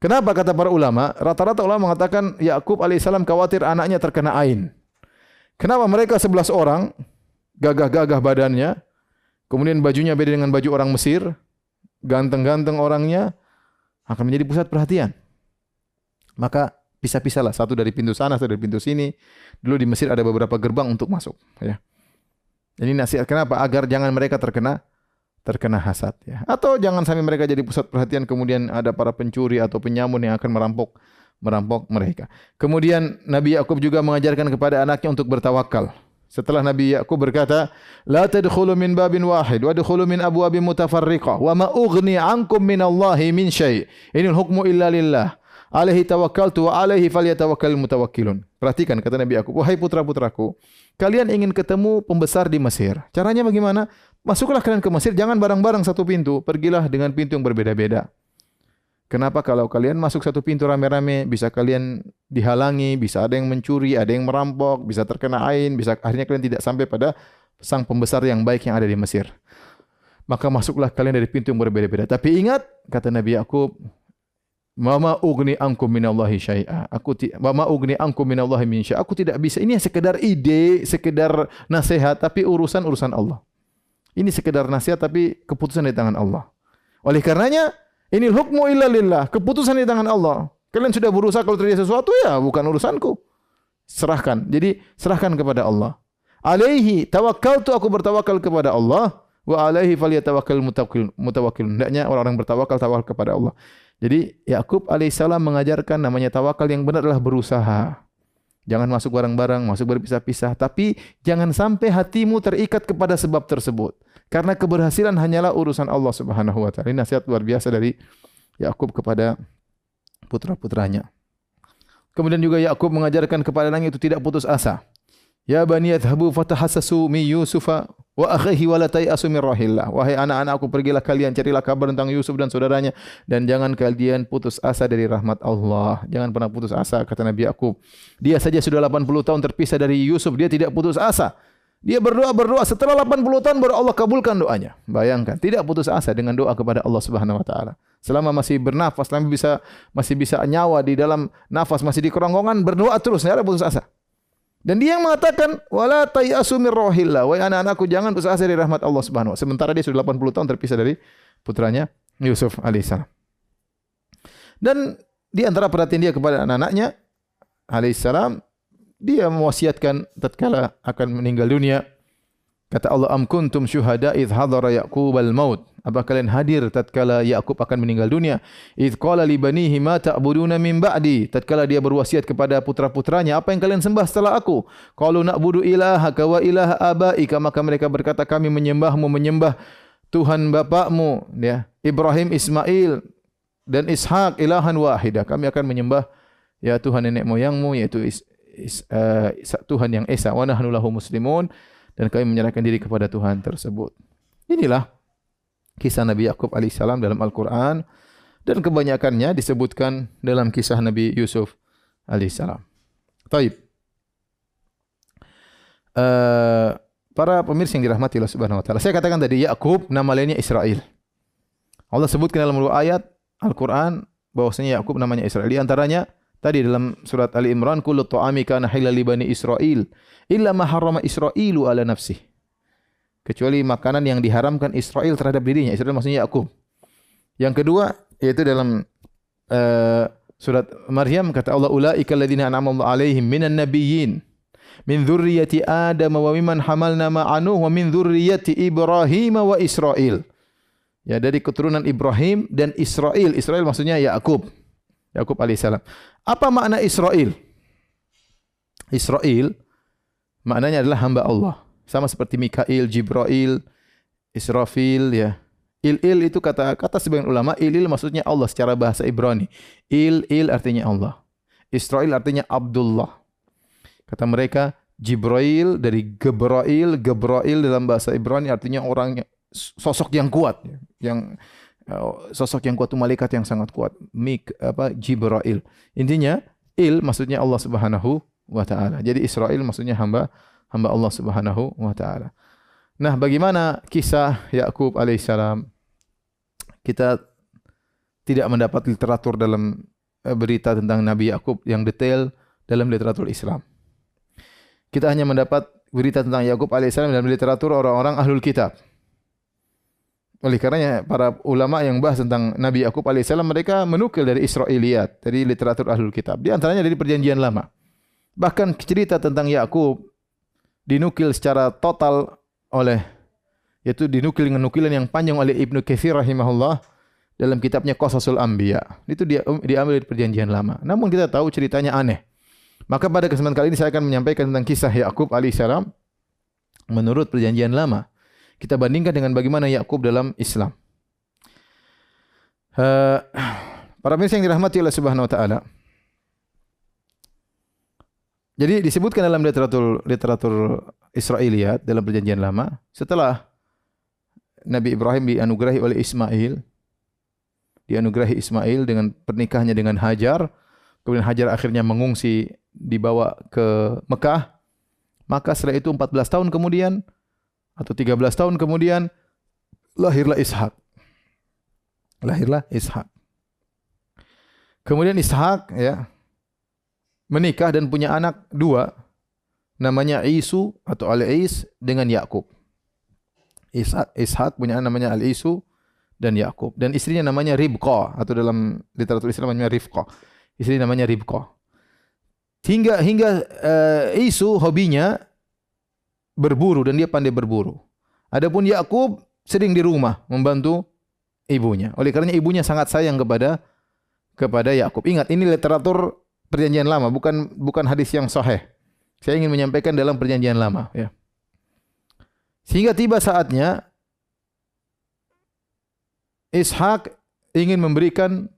Kenapa kata para ulama? Rata-rata ulama mengatakan Yakub alaihissalam khawatir anaknya terkena ain. Kenapa mereka 11 orang gagah-gagah badannya, kemudian bajunya beda dengan baju orang Mesir, ganteng-ganteng orangnya akan menjadi pusat perhatian. Maka pisah-pisahlah satu dari pintu sana, satu dari pintu sini. Dulu di Mesir ada beberapa gerbang untuk masuk, ya. Ini nasihat kenapa? Agar jangan mereka terkena terkena hasad ya. Atau jangan sampai mereka jadi pusat perhatian kemudian ada para pencuri atau penyamun yang akan merampok merampok mereka. Kemudian Nabi Yakub juga mengajarkan kepada anaknya untuk bertawakal. Setelah Nabi Yakub berkata, "La tadkhulu min babin wahid wa dkhulu min abwabin mutafarriqah wa ma ughni ankum min Allahi min syai'. Inil hukmu illa lillah. Alaihi tawakkaltu wa alaihi falyatawakkal mutawakkilun." Perhatikan kata Nabi Yakub, "Wahai putra-putraku, kalian ingin ketemu pembesar di Mesir. Caranya bagaimana? Masuklah kalian ke Mesir, jangan bareng-bareng satu pintu, pergilah dengan pintu yang berbeda-beda. Kenapa kalau kalian masuk satu pintu rame-rame, bisa kalian dihalangi, bisa ada yang mencuri, ada yang merampok, bisa terkena ain, bisa akhirnya kalian tidak sampai pada sang pembesar yang baik yang ada di Mesir. Maka masuklah kalian dari pintu yang berbeda-beda. Tapi ingat, kata Nabi Yakub, Mama ugni ankum minallahi syai'a. Aku mama ugni ankum minallahi min syai'a. Aku tidak bisa. Ini sekedar ide, sekedar nasihat tapi urusan urusan Allah. Ini sekedar nasihat tapi keputusan di tangan Allah. Oleh karenanya, ini hukmu illa lillah. Keputusan di tangan Allah. Kalian sudah berusaha kalau terjadi sesuatu ya bukan urusanku. Serahkan. Jadi serahkan kepada Allah. Alaihi tawakkaltu aku bertawakal kepada Allah wa alaihi falyatawakkal mutawakkil mutawakkil. Hendaknya orang-orang bertawakal tawakal kepada Allah. Jadi Yakub alaihissalam mengajarkan namanya tawakal yang benar adalah berusaha. Jangan masuk barang-barang, masuk berpisah-pisah. Tapi jangan sampai hatimu terikat kepada sebab tersebut. Karena keberhasilan hanyalah urusan Allah Subhanahu wa taala. Ini nasihat luar biasa dari Yakub kepada putra-putranya. Kemudian juga Yakub mengajarkan kepada anaknya itu tidak putus asa. Ya bani yadhhabu fatahassasu mi Yusufa wa akhihi wa la tayasu min rahillah. Wahai anak-anakku pergilah kalian carilah kabar tentang Yusuf dan saudaranya dan jangan kalian putus asa dari rahmat Allah. Jangan pernah putus asa kata Nabi Yakub. Dia saja sudah 80 tahun terpisah dari Yusuf, dia tidak putus asa. Dia berdoa berdoa setelah 80 tahun baru Allah kabulkan doanya. Bayangkan, tidak putus asa dengan doa kepada Allah Subhanahu wa taala. Selama masih bernafas, selama bisa masih bisa nyawa di dalam nafas, masih di kerongkongan berdoa terus, tidak putus asa. Dan dia yang mengatakan wala tayasu min rohillah. Wahai anak-anakku jangan putus asa dari rahmat Allah Subhanahu Sementara dia sudah 80 tahun terpisah dari putranya Yusuf alaihissalam. Dan di antara perhatian dia kepada anak-anaknya alaihissalam dia mewasiatkan tatkala akan meninggal dunia Kata Allah, "Am kuntum syuhada idh hadara Yaqub al-maut?" Apa kalian hadir tatkala Yakub akan meninggal dunia? Idh qala li banihi ma ta'buduna min ba'di? Tatkala dia berwasiat kepada putra-putranya, apa yang kalian sembah setelah aku? Qalu na'budu ilaha wa ilaha abaika, maka mereka berkata kami menyembahmu menyembah Tuhan bapakmu ya. Ibrahim, Ismail dan Ishak ilahan wahidah. Kami akan menyembah ya Tuhan nenek moyangmu yaitu is, is, uh, Tuhan yang esa wa nahnu lahu muslimun dan kami menyerahkan diri kepada Tuhan tersebut. Inilah kisah Nabi Yakub alaihissalam dalam Al-Quran dan kebanyakannya disebutkan dalam kisah Nabi Yusuf alaihissalam. Taib. Uh, para pemirsa yang dirahmati Allah Subhanahu wa taala. Saya katakan tadi Yakub nama lainnya Israel. Allah sebutkan dalam dua ayat Al-Qur'an bahwasanya Yakub namanya Israel. Di antaranya tadi dalam surat Ali Imran kullu ta'ami kana halal li bani Israil illa ma harrama Israilu ala nafsi. Kecuali makanan yang diharamkan Israel terhadap dirinya. Israel maksudnya Yakub. Yang kedua yaitu dalam uh, surat Maryam kata Allah ulaika alladziina an'ama Allah 'alaihim minan nabiyyin min dzurriyyati Adam wa mimman hamalna ma'anu wa min dzurriyyati Ibrahim wa Israil. Ya dari keturunan Ibrahim dan Israel. Israel maksudnya Yakub. Yakub alaihissalam. Apa makna Israel? Israel maknanya adalah hamba Allah. Sama seperti Mikail, Jibril, Israfil ya. Il-il itu kata kata sebagian ulama, il-il maksudnya Allah secara bahasa Ibrani. Il-il artinya Allah. Israel artinya Abdullah. Kata mereka Jibril dari Gebrail, Gebrail dalam bahasa Ibrani artinya orang sosok yang kuat, yang uh, sosok yang kuat itu malaikat yang sangat kuat. Mik apa Jibril. Intinya il maksudnya Allah Subhanahu wa taala. Jadi Israel maksudnya hamba hamba Allah Subhanahu wa taala. Nah, bagaimana kisah Yakub alaihissalam? Kita tidak mendapat literatur dalam eh, berita tentang Nabi Yakub yang detail dalam literatur Islam. Kita hanya mendapat berita tentang Yakub alaihissalam dalam literatur orang-orang ahlul kitab. Oleh karenanya para ulama yang bahas tentang Nabi Yakub alaihissalam mereka menukil dari Israiliyat, dari literatur ahlul kitab. Di antaranya dari perjanjian lama. Bahkan cerita tentang Yakub dinukil secara total oleh yaitu dinukil dengan nukilan yang panjang oleh Ibnu Katsir rahimahullah dalam kitabnya Qasasul Anbiya. Itu dia diambil dari perjanjian lama. Namun kita tahu ceritanya aneh. Maka pada kesempatan kali ini saya akan menyampaikan tentang kisah Yakub alaihissalam menurut perjanjian lama. Kita bandingkan dengan bagaimana Yakub dalam Islam. Para pemirsa yang dirahmati oleh Subhanahu wa taala. Jadi disebutkan dalam literatur literatur Israiliyat dalam perjanjian lama setelah Nabi Ibrahim dianugerahi oleh Ismail dianugerahi Ismail dengan pernikahannya dengan Hajar kemudian Hajar akhirnya mengungsi dibawa ke Mekah maka setelah itu 14 tahun kemudian atau 13 tahun kemudian lahirlah Ishak lahirlah Ishak kemudian Ishak ya menikah dan punya anak dua namanya Isu atau Al-Is dengan Yakub. Ishak, punya anak namanya Al-Isu dan Yakub dan istrinya namanya Ribqa atau dalam literatur Islam namanya Rifqa. Istri namanya Ribqa. Hingga hingga uh, Isu hobinya berburu dan dia pandai berburu. Adapun Yakub sering di rumah membantu ibunya. Oleh karena ibunya sangat sayang kepada kepada Yakub. Ingat ini literatur perjanjian lama, bukan bukan hadis yang sahih. Saya ingin menyampaikan dalam perjanjian lama, ya. Sehingga tiba saatnya Ishak ingin memberikan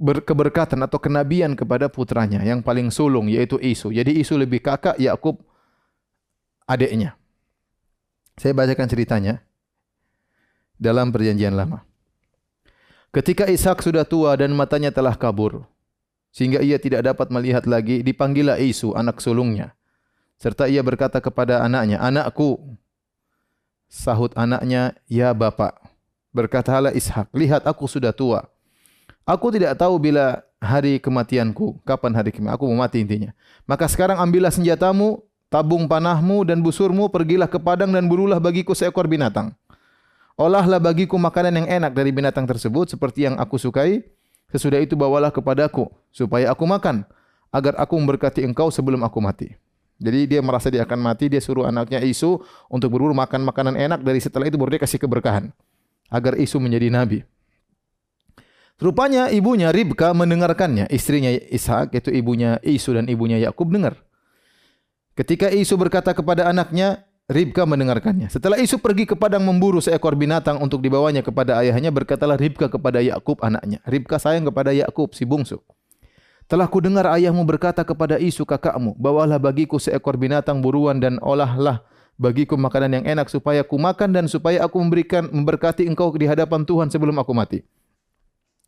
keberkatan atau kenabian kepada putranya yang paling sulung yaitu Isu. Jadi Isu lebih kakak, Yakub adiknya. Saya bacakan ceritanya dalam perjanjian lama. Ketika Ishak sudah tua dan matanya telah kabur, sehingga ia tidak dapat melihat lagi, dipanggillah Isu, anak sulungnya. Serta ia berkata kepada anaknya, Anakku, sahut anaknya, Ya Bapak. Berkatalah Ishak, lihat aku sudah tua. Aku tidak tahu bila hari kematianku, kapan hari kematian, aku mau mati intinya. Maka sekarang ambillah senjatamu, tabung panahmu dan busurmu, pergilah ke padang dan burulah bagiku seekor binatang. Olahlah bagiku makanan yang enak dari binatang tersebut seperti yang aku sukai, Sesudah itu bawalah kepadaku supaya aku makan agar aku memberkati engkau sebelum aku mati. Jadi dia merasa dia akan mati, dia suruh anaknya Isu untuk berburu makan makanan enak dari setelah itu baru dia kasih keberkahan agar Isu menjadi nabi. Rupanya ibunya Ribka mendengarkannya, istrinya Ishak yaitu ibunya Isu dan ibunya Yakub dengar. Ketika Isu berkata kepada anaknya, Ribka mendengarkannya. Setelah Isu pergi ke padang memburu seekor binatang untuk dibawanya kepada ayahnya, berkatalah Ribka kepada Yakub anaknya. Ribka sayang kepada Yakub si bungsu. Telah ku dengar ayahmu berkata kepada Isu kakakmu, bawalah bagiku seekor binatang buruan dan olahlah bagiku makanan yang enak supaya ku makan dan supaya aku memberikan memberkati engkau di hadapan Tuhan sebelum aku mati.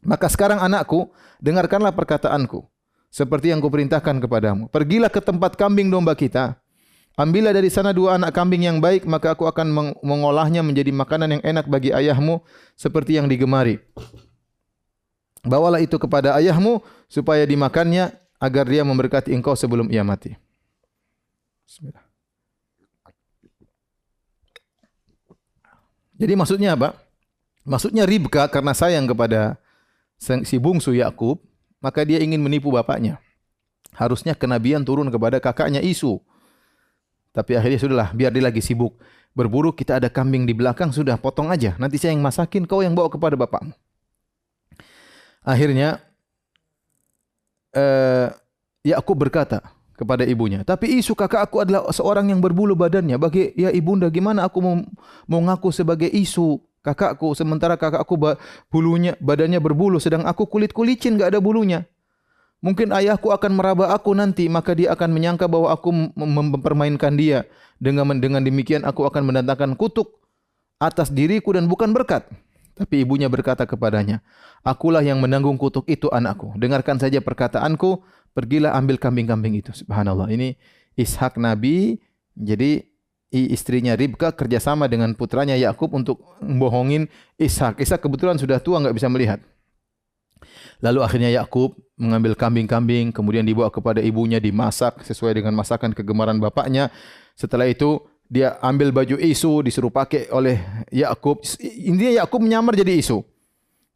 Maka sekarang anakku, dengarkanlah perkataanku. Seperti yang kuperintahkan kepadamu. Pergilah ke tempat kambing domba kita. Ambillah dari sana dua anak kambing yang baik, maka aku akan mengolahnya menjadi makanan yang enak bagi ayahmu seperti yang digemari. Bawalah itu kepada ayahmu supaya dimakannya agar dia memberkati engkau sebelum ia mati. Bismillah. Jadi maksudnya apa? Maksudnya Ribka karena sayang kepada si bungsu Yakub, maka dia ingin menipu bapaknya. Harusnya kenabian turun kepada kakaknya Isu. Tapi akhirnya sudahlah, biar dia lagi sibuk. Berburu kita ada kambing di belakang, sudah potong aja. Nanti saya yang masakin, kau yang bawa kepada bapakmu. Akhirnya uh, Yakub berkata kepada ibunya, "Tapi isu kakak aku adalah seorang yang berbulu badannya. Bagi ya ibunda, gimana aku mau, mau ngaku sebagai isu kakakku sementara kakakku bulunya badannya berbulu sedang aku kulit-kulicin enggak ada bulunya?" Mungkin ayahku akan meraba aku nanti, maka dia akan menyangka bahwa aku mempermainkan dia. Dengan dengan demikian aku akan mendatangkan kutuk atas diriku dan bukan berkat. Tapi ibunya berkata kepadanya, Akulah yang menanggung kutuk itu anakku. Dengarkan saja perkataanku, pergilah ambil kambing-kambing itu. Subhanallah. Ini Ishak Nabi, jadi istrinya Ribka kerjasama dengan putranya Yakub untuk membohongin Ishak. Ishak kebetulan sudah tua, nggak bisa melihat. Lalu akhirnya Yakub mengambil kambing-kambing, kemudian dibawa kepada ibunya, dimasak sesuai dengan masakan kegemaran bapaknya. Setelah itu dia ambil baju Isu disuruh pakai oleh Yakub. Intinya Yakub menyamar jadi Isu.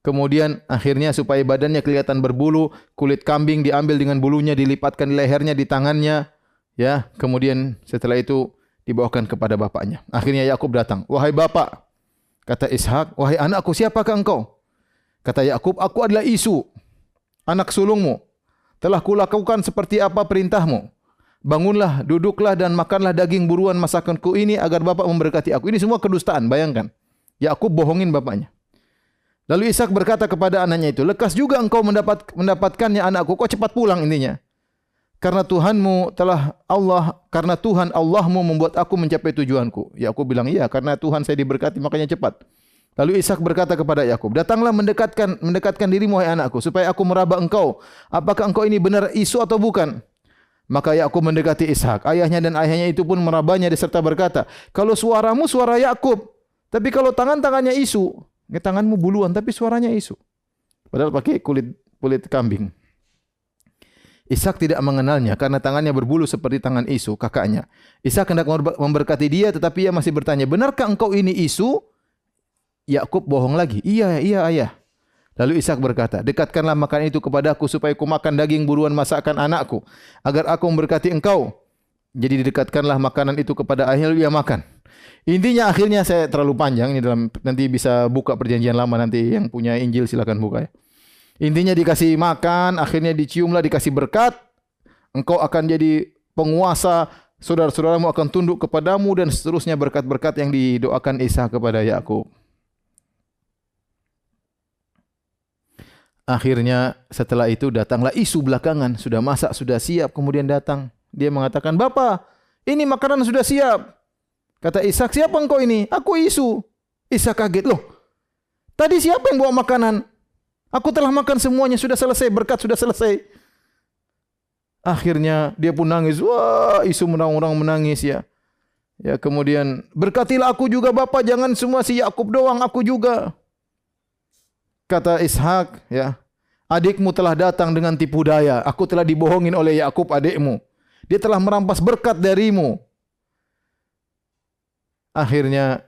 Kemudian akhirnya supaya badannya kelihatan berbulu, kulit kambing diambil dengan bulunya dilipatkan di lehernya, di tangannya, ya. Kemudian setelah itu dibawakan kepada bapaknya. Akhirnya Yakub datang. Wahai bapak, kata Ishak, wahai anakku, siapakah engkau? Kata Yakub, aku adalah Isu, anak sulungmu. Telah kulakukan seperti apa perintahmu. Bangunlah, duduklah dan makanlah daging buruan masakanku ini agar bapak memberkati aku. Ini semua kedustaan, bayangkan. Yakub bohongin bapaknya. Lalu Ishak berkata kepada anaknya itu, lekas juga engkau mendapat mendapatkannya anakku. Kau cepat pulang intinya. Karena Tuhanmu telah Allah, karena Tuhan Allahmu membuat aku mencapai tujuanku. Yakub bilang, iya karena Tuhan saya diberkati makanya cepat. Lalu Ishak berkata kepada Yakub, datanglah mendekatkan mendekatkan dirimu hai anakku supaya aku meraba engkau. Apakah engkau ini benar isu atau bukan? Maka Yakub mendekati Ishak. Ayahnya dan ayahnya itu pun merabanya serta berkata, "Kalau suaramu suara Yakub, tapi kalau tangan-tangannya isu, ya tanganmu buluan tapi suaranya isu." Padahal pakai kulit kulit kambing. Ishak tidak mengenalnya karena tangannya berbulu seperti tangan Isu, kakaknya. Ishak hendak memberkati dia tetapi ia masih bertanya, "Benarkah engkau ini Isu?" Yakub bohong lagi. "Iya, iya, ayah." Lalu Ishak berkata, dekatkanlah makanan itu kepadaku supaya ku makan daging buruan masakan anakku, agar aku memberkati engkau. Jadi didekatkanlah makanan itu kepada ayah lalu ia makan. Intinya akhirnya saya terlalu panjang ini dalam nanti bisa buka perjanjian lama nanti yang punya Injil silakan buka ya. Intinya dikasih makan, akhirnya diciumlah dikasih berkat. Engkau akan jadi penguasa, saudara-saudaramu akan tunduk kepadamu dan seterusnya berkat-berkat yang didoakan Isa kepada Yakub. Akhirnya setelah itu datanglah isu belakangan, sudah masak, sudah siap, kemudian datang. Dia mengatakan, "Bapak, ini makanan sudah siap." Kata Ishak, "Siapa engkau ini?" "Aku isu." Ishak kaget, "Loh, tadi siapa yang bawa makanan?" "Aku telah makan semuanya, sudah selesai, berkat sudah selesai." Akhirnya dia pun nangis. Wah, isu menang-orang menangis ya. Ya, kemudian berkatilah aku juga Bapak, jangan semua si Yakub doang, aku juga. Kata Ishak, ya, adikmu telah datang dengan tipu daya. Aku telah dibohongin oleh Yakub adikmu. Dia telah merampas berkat darimu. Akhirnya,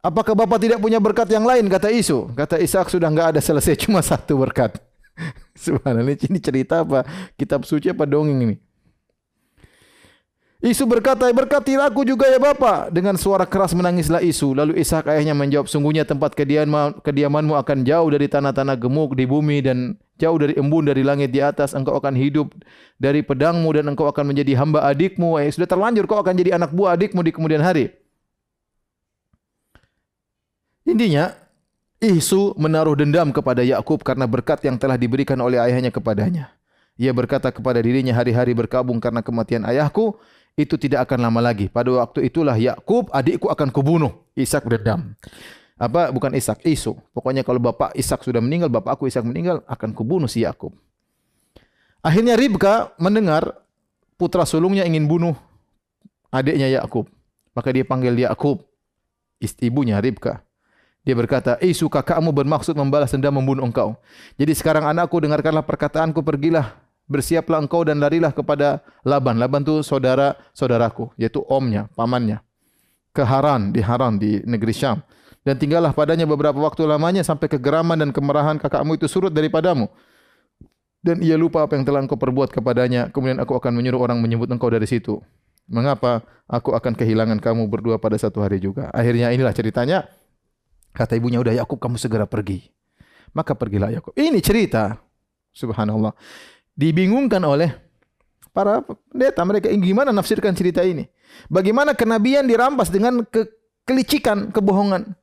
apakah bapak tidak punya berkat yang lain? Kata Isu. Kata Ishak sudah enggak ada selesai, cuma satu berkat. Subhanallah, ini cerita apa? Kitab suci apa dongeng ini? Isu berkata, berkatilah aku juga ya Bapak. Dengan suara keras menangislah Isu. Lalu Ishak ayahnya menjawab, sungguhnya tempat kediaman, kediamanmu akan jauh dari tanah-tanah gemuk di bumi dan jauh dari embun dari langit di atas. Engkau akan hidup dari pedangmu dan engkau akan menjadi hamba adikmu. Eh, sudah terlanjur kau akan jadi anak buah adikmu di kemudian hari. Intinya, Isu menaruh dendam kepada Yakub karena berkat yang telah diberikan oleh ayahnya kepadanya. Ia berkata kepada dirinya hari-hari berkabung karena kematian ayahku, itu tidak akan lama lagi. Pada waktu itulah Yakub adikku akan kubunuh. Ishak berdendam. Apa bukan Ishak, Isu. Pokoknya kalau bapak Ishak sudah meninggal, bapak aku Ishak meninggal, akan kubunuh si Yakub. Akhirnya Ribka mendengar putra sulungnya ingin bunuh adiknya Yakub. Maka dia panggil Yakub, ibunya Ribka. Dia berkata, Isu kakakmu bermaksud membalas dendam membunuh engkau. Jadi sekarang anakku dengarkanlah perkataanku, pergilah, bersiaplah engkau dan larilah kepada Laban. Laban itu saudara saudaraku, yaitu omnya, pamannya. Ke Haran, di Haran, di negeri Syam. Dan tinggallah padanya beberapa waktu lamanya sampai kegeraman dan kemarahan kakakmu itu surut daripadamu. Dan ia lupa apa yang telah engkau perbuat kepadanya. Kemudian aku akan menyuruh orang menyebut engkau dari situ. Mengapa aku akan kehilangan kamu berdua pada satu hari juga? Akhirnya inilah ceritanya. Kata ibunya, udah Yakub kamu segera pergi. Maka pergilah Yakub. Ini cerita. Subhanallah. Dibingungkan oleh para pendeta. Mereka gimana nafsirkan cerita ini. Bagaimana kenabian dirampas dengan ke kelicikan, kebohongan.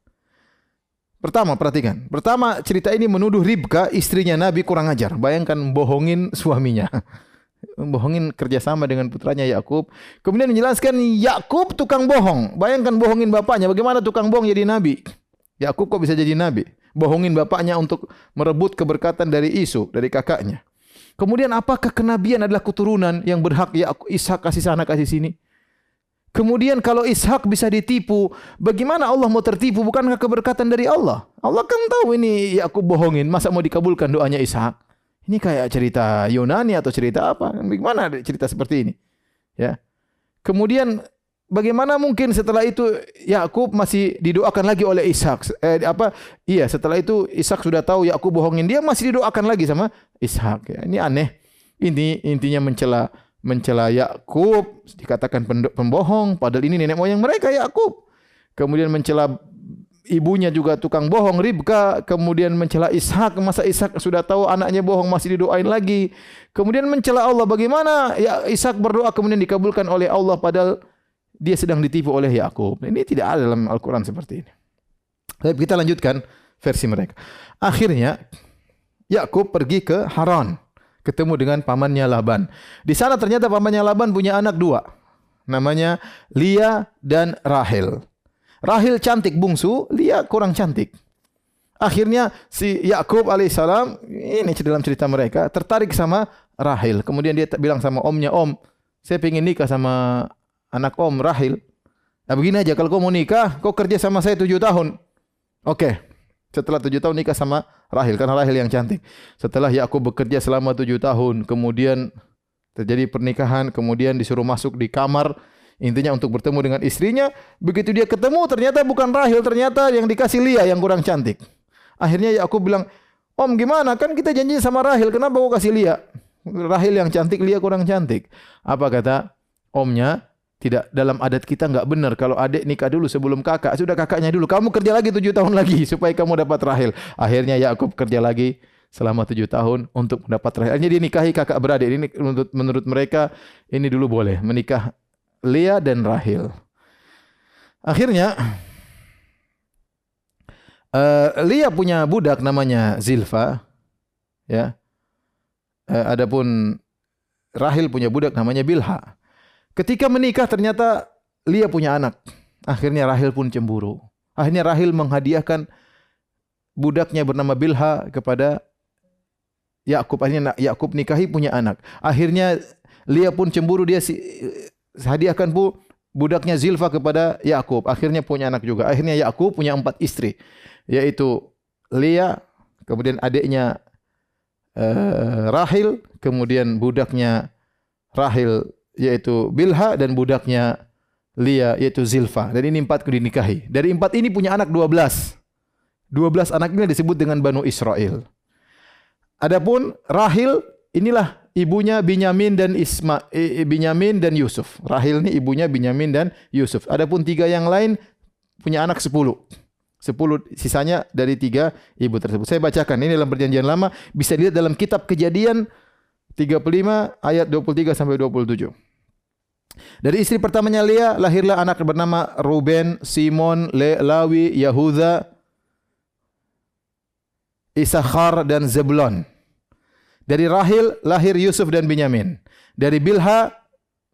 Pertama, perhatikan. Pertama, cerita ini menuduh Ribka, istrinya Nabi kurang ajar. Bayangkan bohongin suaminya. bohongin kerjasama dengan putranya Yakub. Kemudian menjelaskan Yakub tukang bohong. Bayangkan bohongin bapaknya. Bagaimana tukang bohong jadi Nabi? Yakub kok bisa jadi nabi? Bohongin bapaknya untuk merebut keberkatan dari Isu, dari kakaknya. Kemudian apakah kenabian adalah keturunan yang berhak ya Ishak kasih sana kasih sini? Kemudian kalau Ishak bisa ditipu, bagaimana Allah mau tertipu? Bukankah keberkatan dari Allah? Allah kan tahu ini Yakub bohongin, masa mau dikabulkan doanya Ishak? Ini kayak cerita Yunani atau cerita apa? Bagaimana cerita seperti ini? Ya. Kemudian Bagaimana mungkin setelah itu Yakub masih didoakan lagi oleh Ishak? Eh, apa? Iya, setelah itu Ishak sudah tahu Yakub bohongin dia masih didoakan lagi sama Ishak. Ya, ini aneh. Ini intinya mencela mencela Yakub dikatakan pembohong padahal ini nenek moyang mereka Yakub. Kemudian mencela ibunya juga tukang bohong Ribka, kemudian mencela Ishak, masa Ishak sudah tahu anaknya bohong masih didoain lagi. Kemudian mencela Allah bagaimana ya Ishak berdoa kemudian dikabulkan oleh Allah padahal dia sedang ditipu oleh Yakub. Ini tidak ada dalam Al-Quran seperti ini. Tapi kita lanjutkan versi mereka. Akhirnya Yakub pergi ke Haran, ketemu dengan pamannya Laban. Di sana ternyata pamannya Laban punya anak dua, namanya Lia dan Rahel. Rahel cantik bungsu, Lia kurang cantik. Akhirnya si Yakub alaihissalam ini dalam cerita mereka tertarik sama Rahel. Kemudian dia bilang sama omnya, Om, saya ingin nikah sama anak om Rahil. Nah begini aja, kalau kau mau nikah, kau kerja sama saya tujuh tahun. Oke, okay. setelah tujuh tahun nikah sama Rahil, karena Rahil yang cantik. Setelah Yakub bekerja selama tujuh tahun, kemudian terjadi pernikahan, kemudian disuruh masuk di kamar, intinya untuk bertemu dengan istrinya. Begitu dia ketemu, ternyata bukan Rahil, ternyata yang dikasih Lia yang kurang cantik. Akhirnya Yakub bilang, Om gimana? Kan kita janji sama Rahil, kenapa kau kasih Lia? Rahil yang cantik, Lia kurang cantik. Apa kata omnya? Tidak dalam adat kita enggak benar. Kalau adik nikah dulu sebelum kakak sudah kakaknya dulu kamu kerja lagi tujuh tahun lagi supaya kamu dapat rahil. Akhirnya Yakub kerja lagi selama tujuh tahun untuk mendapat rahil. Akhirnya dia nikahi kakak beradik. Ini menurut menurut mereka ini dulu boleh menikah Leah dan Rahil. Akhirnya uh, Leah punya budak namanya Zilfa ya. Uh, adapun Rahil punya budak namanya Bilha Ketika menikah ternyata Lia punya anak. Akhirnya Rahil pun cemburu. Akhirnya Rahil menghadiahkan budaknya bernama Bilha kepada Yakub. Akhirnya Yakub nikahi punya anak. Akhirnya Lia pun cemburu dia si, hadiahkan pun budaknya Zilfa kepada Yakub. Akhirnya punya anak juga. Akhirnya Yakub punya empat istri, yaitu Lia, kemudian adiknya uh, Rahil, kemudian budaknya Rahil yaitu Bilha dan budaknya Lia yaitu Zilfa. Dan ini empat dinikahi. Dari empat ini punya anak dua belas. Dua belas anak ini disebut dengan Banu Israel. Adapun Rahil inilah ibunya Binyamin dan Isma Binyamin dan Yusuf. Rahil ini ibunya Binyamin dan Yusuf. Adapun tiga yang lain punya anak sepuluh. Sepuluh sisanya dari tiga ibu tersebut. Saya bacakan ini dalam perjanjian lama bisa dilihat dalam kitab Kejadian 35 ayat 23 sampai 27. Dari istri pertamanya Leah lahirlah anak bernama Ruben, Simon, Le, Lawi, Yahuda, Isakhar dan Zebulon. Dari Rahil lahir Yusuf dan Binyamin. Dari Bilha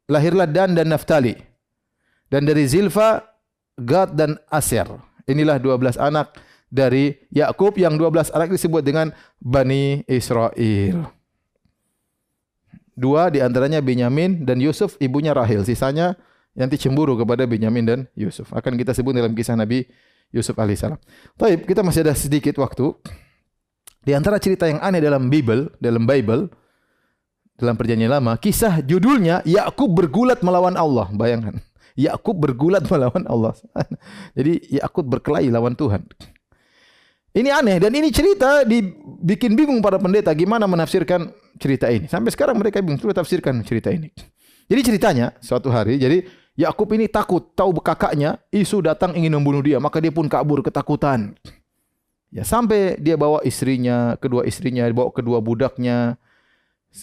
lahirlah Dan dan Naftali. Dan dari Zilfa Gad dan Aser. Inilah 12 anak dari Yakub yang 12 anak disebut dengan Bani Israel. Dua di antaranya Benyamin dan Yusuf, ibunya Rahil. Sisanya nanti cemburu kepada Benyamin dan Yusuf. Akan kita sebut dalam kisah Nabi Yusuf alaihissalam. Taib, kita masih ada sedikit waktu. Di antara cerita yang aneh dalam Bible, dalam Bible, dalam perjanjian lama, kisah judulnya Yakub bergulat melawan Allah. Bayangkan. Yakub bergulat melawan Allah. Jadi Yakub berkelahi lawan Tuhan. Ini aneh dan ini cerita dibikin bingung para pendeta gimana menafsirkan cerita ini. Sampai sekarang mereka bingung coba tafsirkan cerita ini. Jadi ceritanya suatu hari jadi Yakub ini takut tahu kakaknya isu datang ingin membunuh dia, maka dia pun kabur ketakutan. Ya sampai dia bawa istrinya, kedua istrinya, bawa kedua budaknya,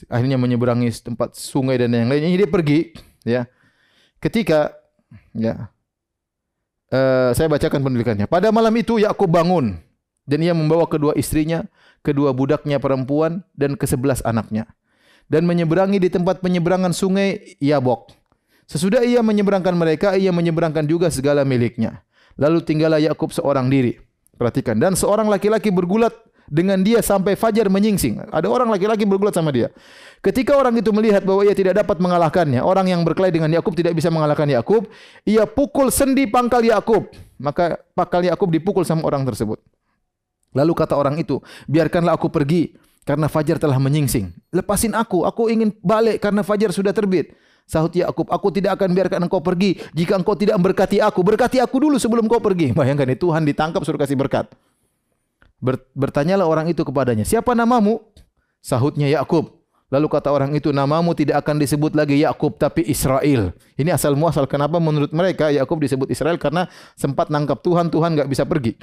akhirnya menyeberangi tempat sungai dan yang lainnya. Dia pergi, ya. Ketika ya uh, saya bacakan penulisannya. Pada malam itu Yakub bangun dan ia membawa kedua istrinya, kedua budaknya perempuan dan kesebelas anaknya dan menyeberangi di tempat penyeberangan sungai Yabok. Sesudah ia menyeberangkan mereka, ia menyeberangkan juga segala miliknya. Lalu tinggallah Yakub seorang diri. Perhatikan dan seorang laki-laki bergulat dengan dia sampai fajar menyingsing. Ada orang laki-laki bergulat sama dia. Ketika orang itu melihat bahwa ia tidak dapat mengalahkannya, orang yang berkelahi dengan Yakub tidak bisa mengalahkan Yakub, ia pukul sendi pangkal Yakub. Maka pangkal Yakub dipukul sama orang tersebut. Lalu kata orang itu, biarkanlah aku pergi karena fajar telah menyingsing. Lepasin aku, aku ingin balik karena fajar sudah terbit. Sahut Yakub, aku tidak akan biarkan engkau pergi jika engkau tidak memberkati aku. Berkati aku dulu sebelum kau pergi. Bayangkan ini Tuhan ditangkap suruh kasih berkat. Ber, bertanyalah orang itu kepadanya, siapa namamu? Sahutnya Yakub. Lalu kata orang itu, namamu tidak akan disebut lagi Yakub tapi Israel. Ini asal muasal kenapa menurut mereka Yakub disebut Israel karena sempat nangkap Tuhan, Tuhan nggak bisa pergi.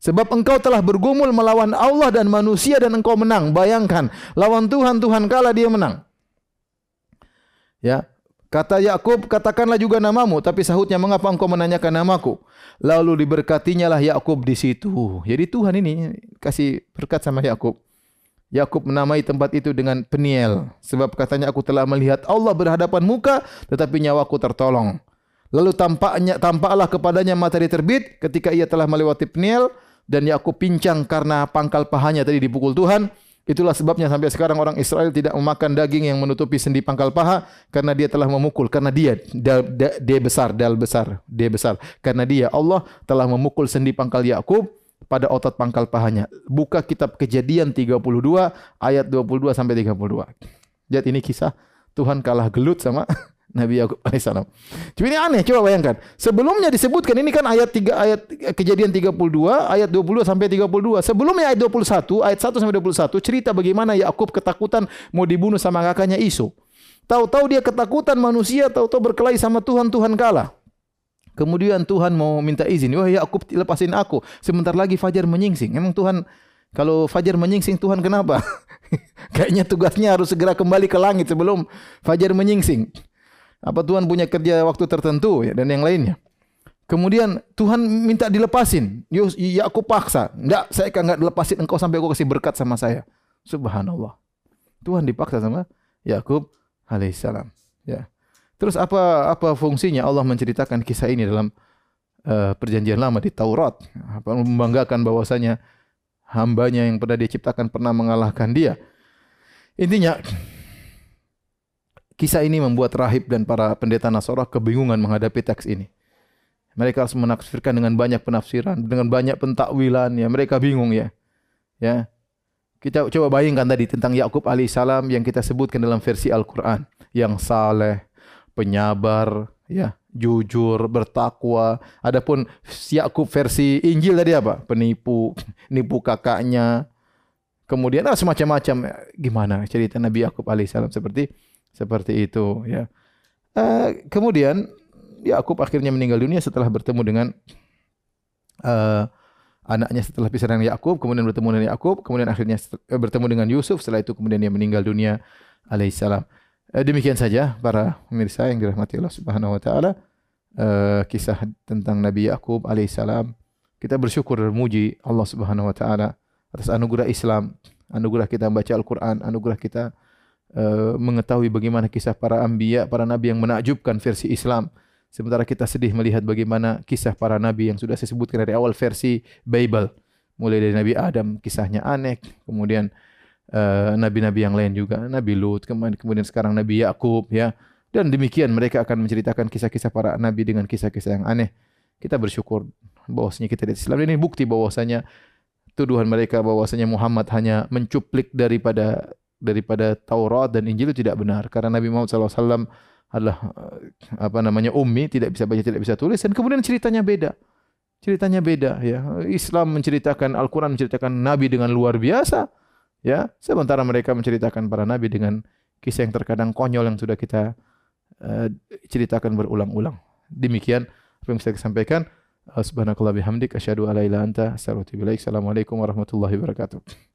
Sebab engkau telah bergumul melawan Allah dan manusia dan engkau menang. Bayangkan, lawan Tuhan, Tuhan kalah dia menang. Ya, Kata Yakub, katakanlah juga namamu, tapi sahutnya mengapa engkau menanyakan namaku? Lalu diberkatinya lah Yakub di situ. Jadi Tuhan ini kasih berkat sama Yakub. Yakub menamai tempat itu dengan Peniel, sebab katanya aku telah melihat Allah berhadapan muka, tetapi nyawaku tertolong. Lalu tampaknya tampaklah kepadanya matahari terbit ketika ia telah melewati Peniel, dan Yakub pincang karena pangkal pahanya tadi dipukul Tuhan. Itulah sebabnya sampai sekarang orang Israel tidak memakan daging yang menutupi sendi pangkal paha karena dia telah memukul karena dia dal, da, dia besar dal besar dia besar karena dia Allah telah memukul sendi pangkal Yakub pada otot pangkal pahanya. Buka kitab Kejadian 32 ayat 22 sampai 32. Lihat ini kisah Tuhan kalah gelut sama Nabi Yakub alaihissalam. Cuma ini aneh, coba bayangkan. Sebelumnya disebutkan ini kan ayat 3 ayat Kejadian 32 ayat 22 sampai 32. Sebelumnya ayat 21 ayat 1 sampai 21 cerita bagaimana Yakub ketakutan mau dibunuh sama kakaknya Isu. Tahu-tahu dia ketakutan manusia, tahu-tahu berkelahi sama Tuhan, Tuhan kalah. Kemudian Tuhan mau minta izin, wah Yakub lepasin aku. Sebentar lagi fajar menyingsing. Emang Tuhan kalau fajar menyingsing Tuhan kenapa? Kayaknya tugasnya harus segera kembali ke langit sebelum fajar menyingsing. Apa Tuhan punya kerja waktu tertentu ya, dan yang lainnya. Kemudian Tuhan minta dilepasin. Ya aku paksa. Enggak, saya kan enggak dilepasin engkau sampai aku kasih berkat sama saya. Subhanallah. Tuhan dipaksa sama Yakub alaihissalam. Ya. Terus apa apa fungsinya Allah menceritakan kisah ini dalam uh, perjanjian lama di Taurat? Apa membanggakan bahwasanya hambanya yang pernah diciptakan pernah mengalahkan dia. Intinya Kisah ini membuat rahib dan para pendeta Nasara kebingungan menghadapi teks ini. Mereka harus menafsirkan dengan banyak penafsiran, dengan banyak pentakwilan ya. Mereka bingung ya. Ya. Kita coba bayangkan tadi tentang Yakub alaihissalam yang kita sebutkan dalam versi Al-Qur'an, yang saleh, penyabar, ya, jujur, bertakwa. Adapun Yakub versi Injil tadi apa? Penipu, nipu kakaknya, kemudian ah, semacam-macam gimana cerita Nabi Yakub alaihissalam seperti seperti itu ya. Uh, kemudian Yakub akhirnya meninggal dunia setelah bertemu dengan uh, anaknya setelah pisah dengan Yakub, kemudian bertemu dengan Yakub, kemudian akhirnya bertemu dengan Yusuf, setelah itu kemudian dia meninggal dunia alaihissalam. Uh, demikian saja para pemirsa yang dirahmati Allah Subhanahu wa taala uh, kisah tentang Nabi Yakub alaihissalam. Kita bersyukur dan memuji Allah Subhanahu wa taala atas anugerah Islam, anugerah kita membaca Al-Qur'an, anugerah kita uh, mengetahui bagaimana kisah para anbiya, para nabi yang menakjubkan versi Islam. Sementara kita sedih melihat bagaimana kisah para nabi yang sudah saya sebutkan dari awal versi Bible. Mulai dari Nabi Adam, kisahnya aneh. Kemudian Eh, nabi-nabi uh, yang lain juga, Nabi Lut, kemudian sekarang Nabi Yakub ya. Dan demikian mereka akan menceritakan kisah-kisah para nabi dengan kisah-kisah yang aneh. Kita bersyukur bahwasanya kita di Islam ini bukti bahwasanya tuduhan mereka bahwasanya Muhammad hanya mencuplik daripada daripada Taurat dan Injil itu tidak benar karena Nabi Muhammad SAW adalah eh, apa namanya ummi tidak bisa baca tidak bisa tulis dan kemudian ceritanya beda ceritanya beda ya Islam menceritakan Al-Quran menceritakan Nabi dengan luar biasa Ya, sementara mereka menceritakan para nabi dengan kisah yang terkadang konyol yang sudah kita uh, ceritakan berulang-ulang. Demikian apa yang bisa saya sampaikan. Subhanakallah bihamdik asyhadu alla ilaha anta astaghfiruka wa atubu Assalamualaikum warahmatullahi wabarakatuh.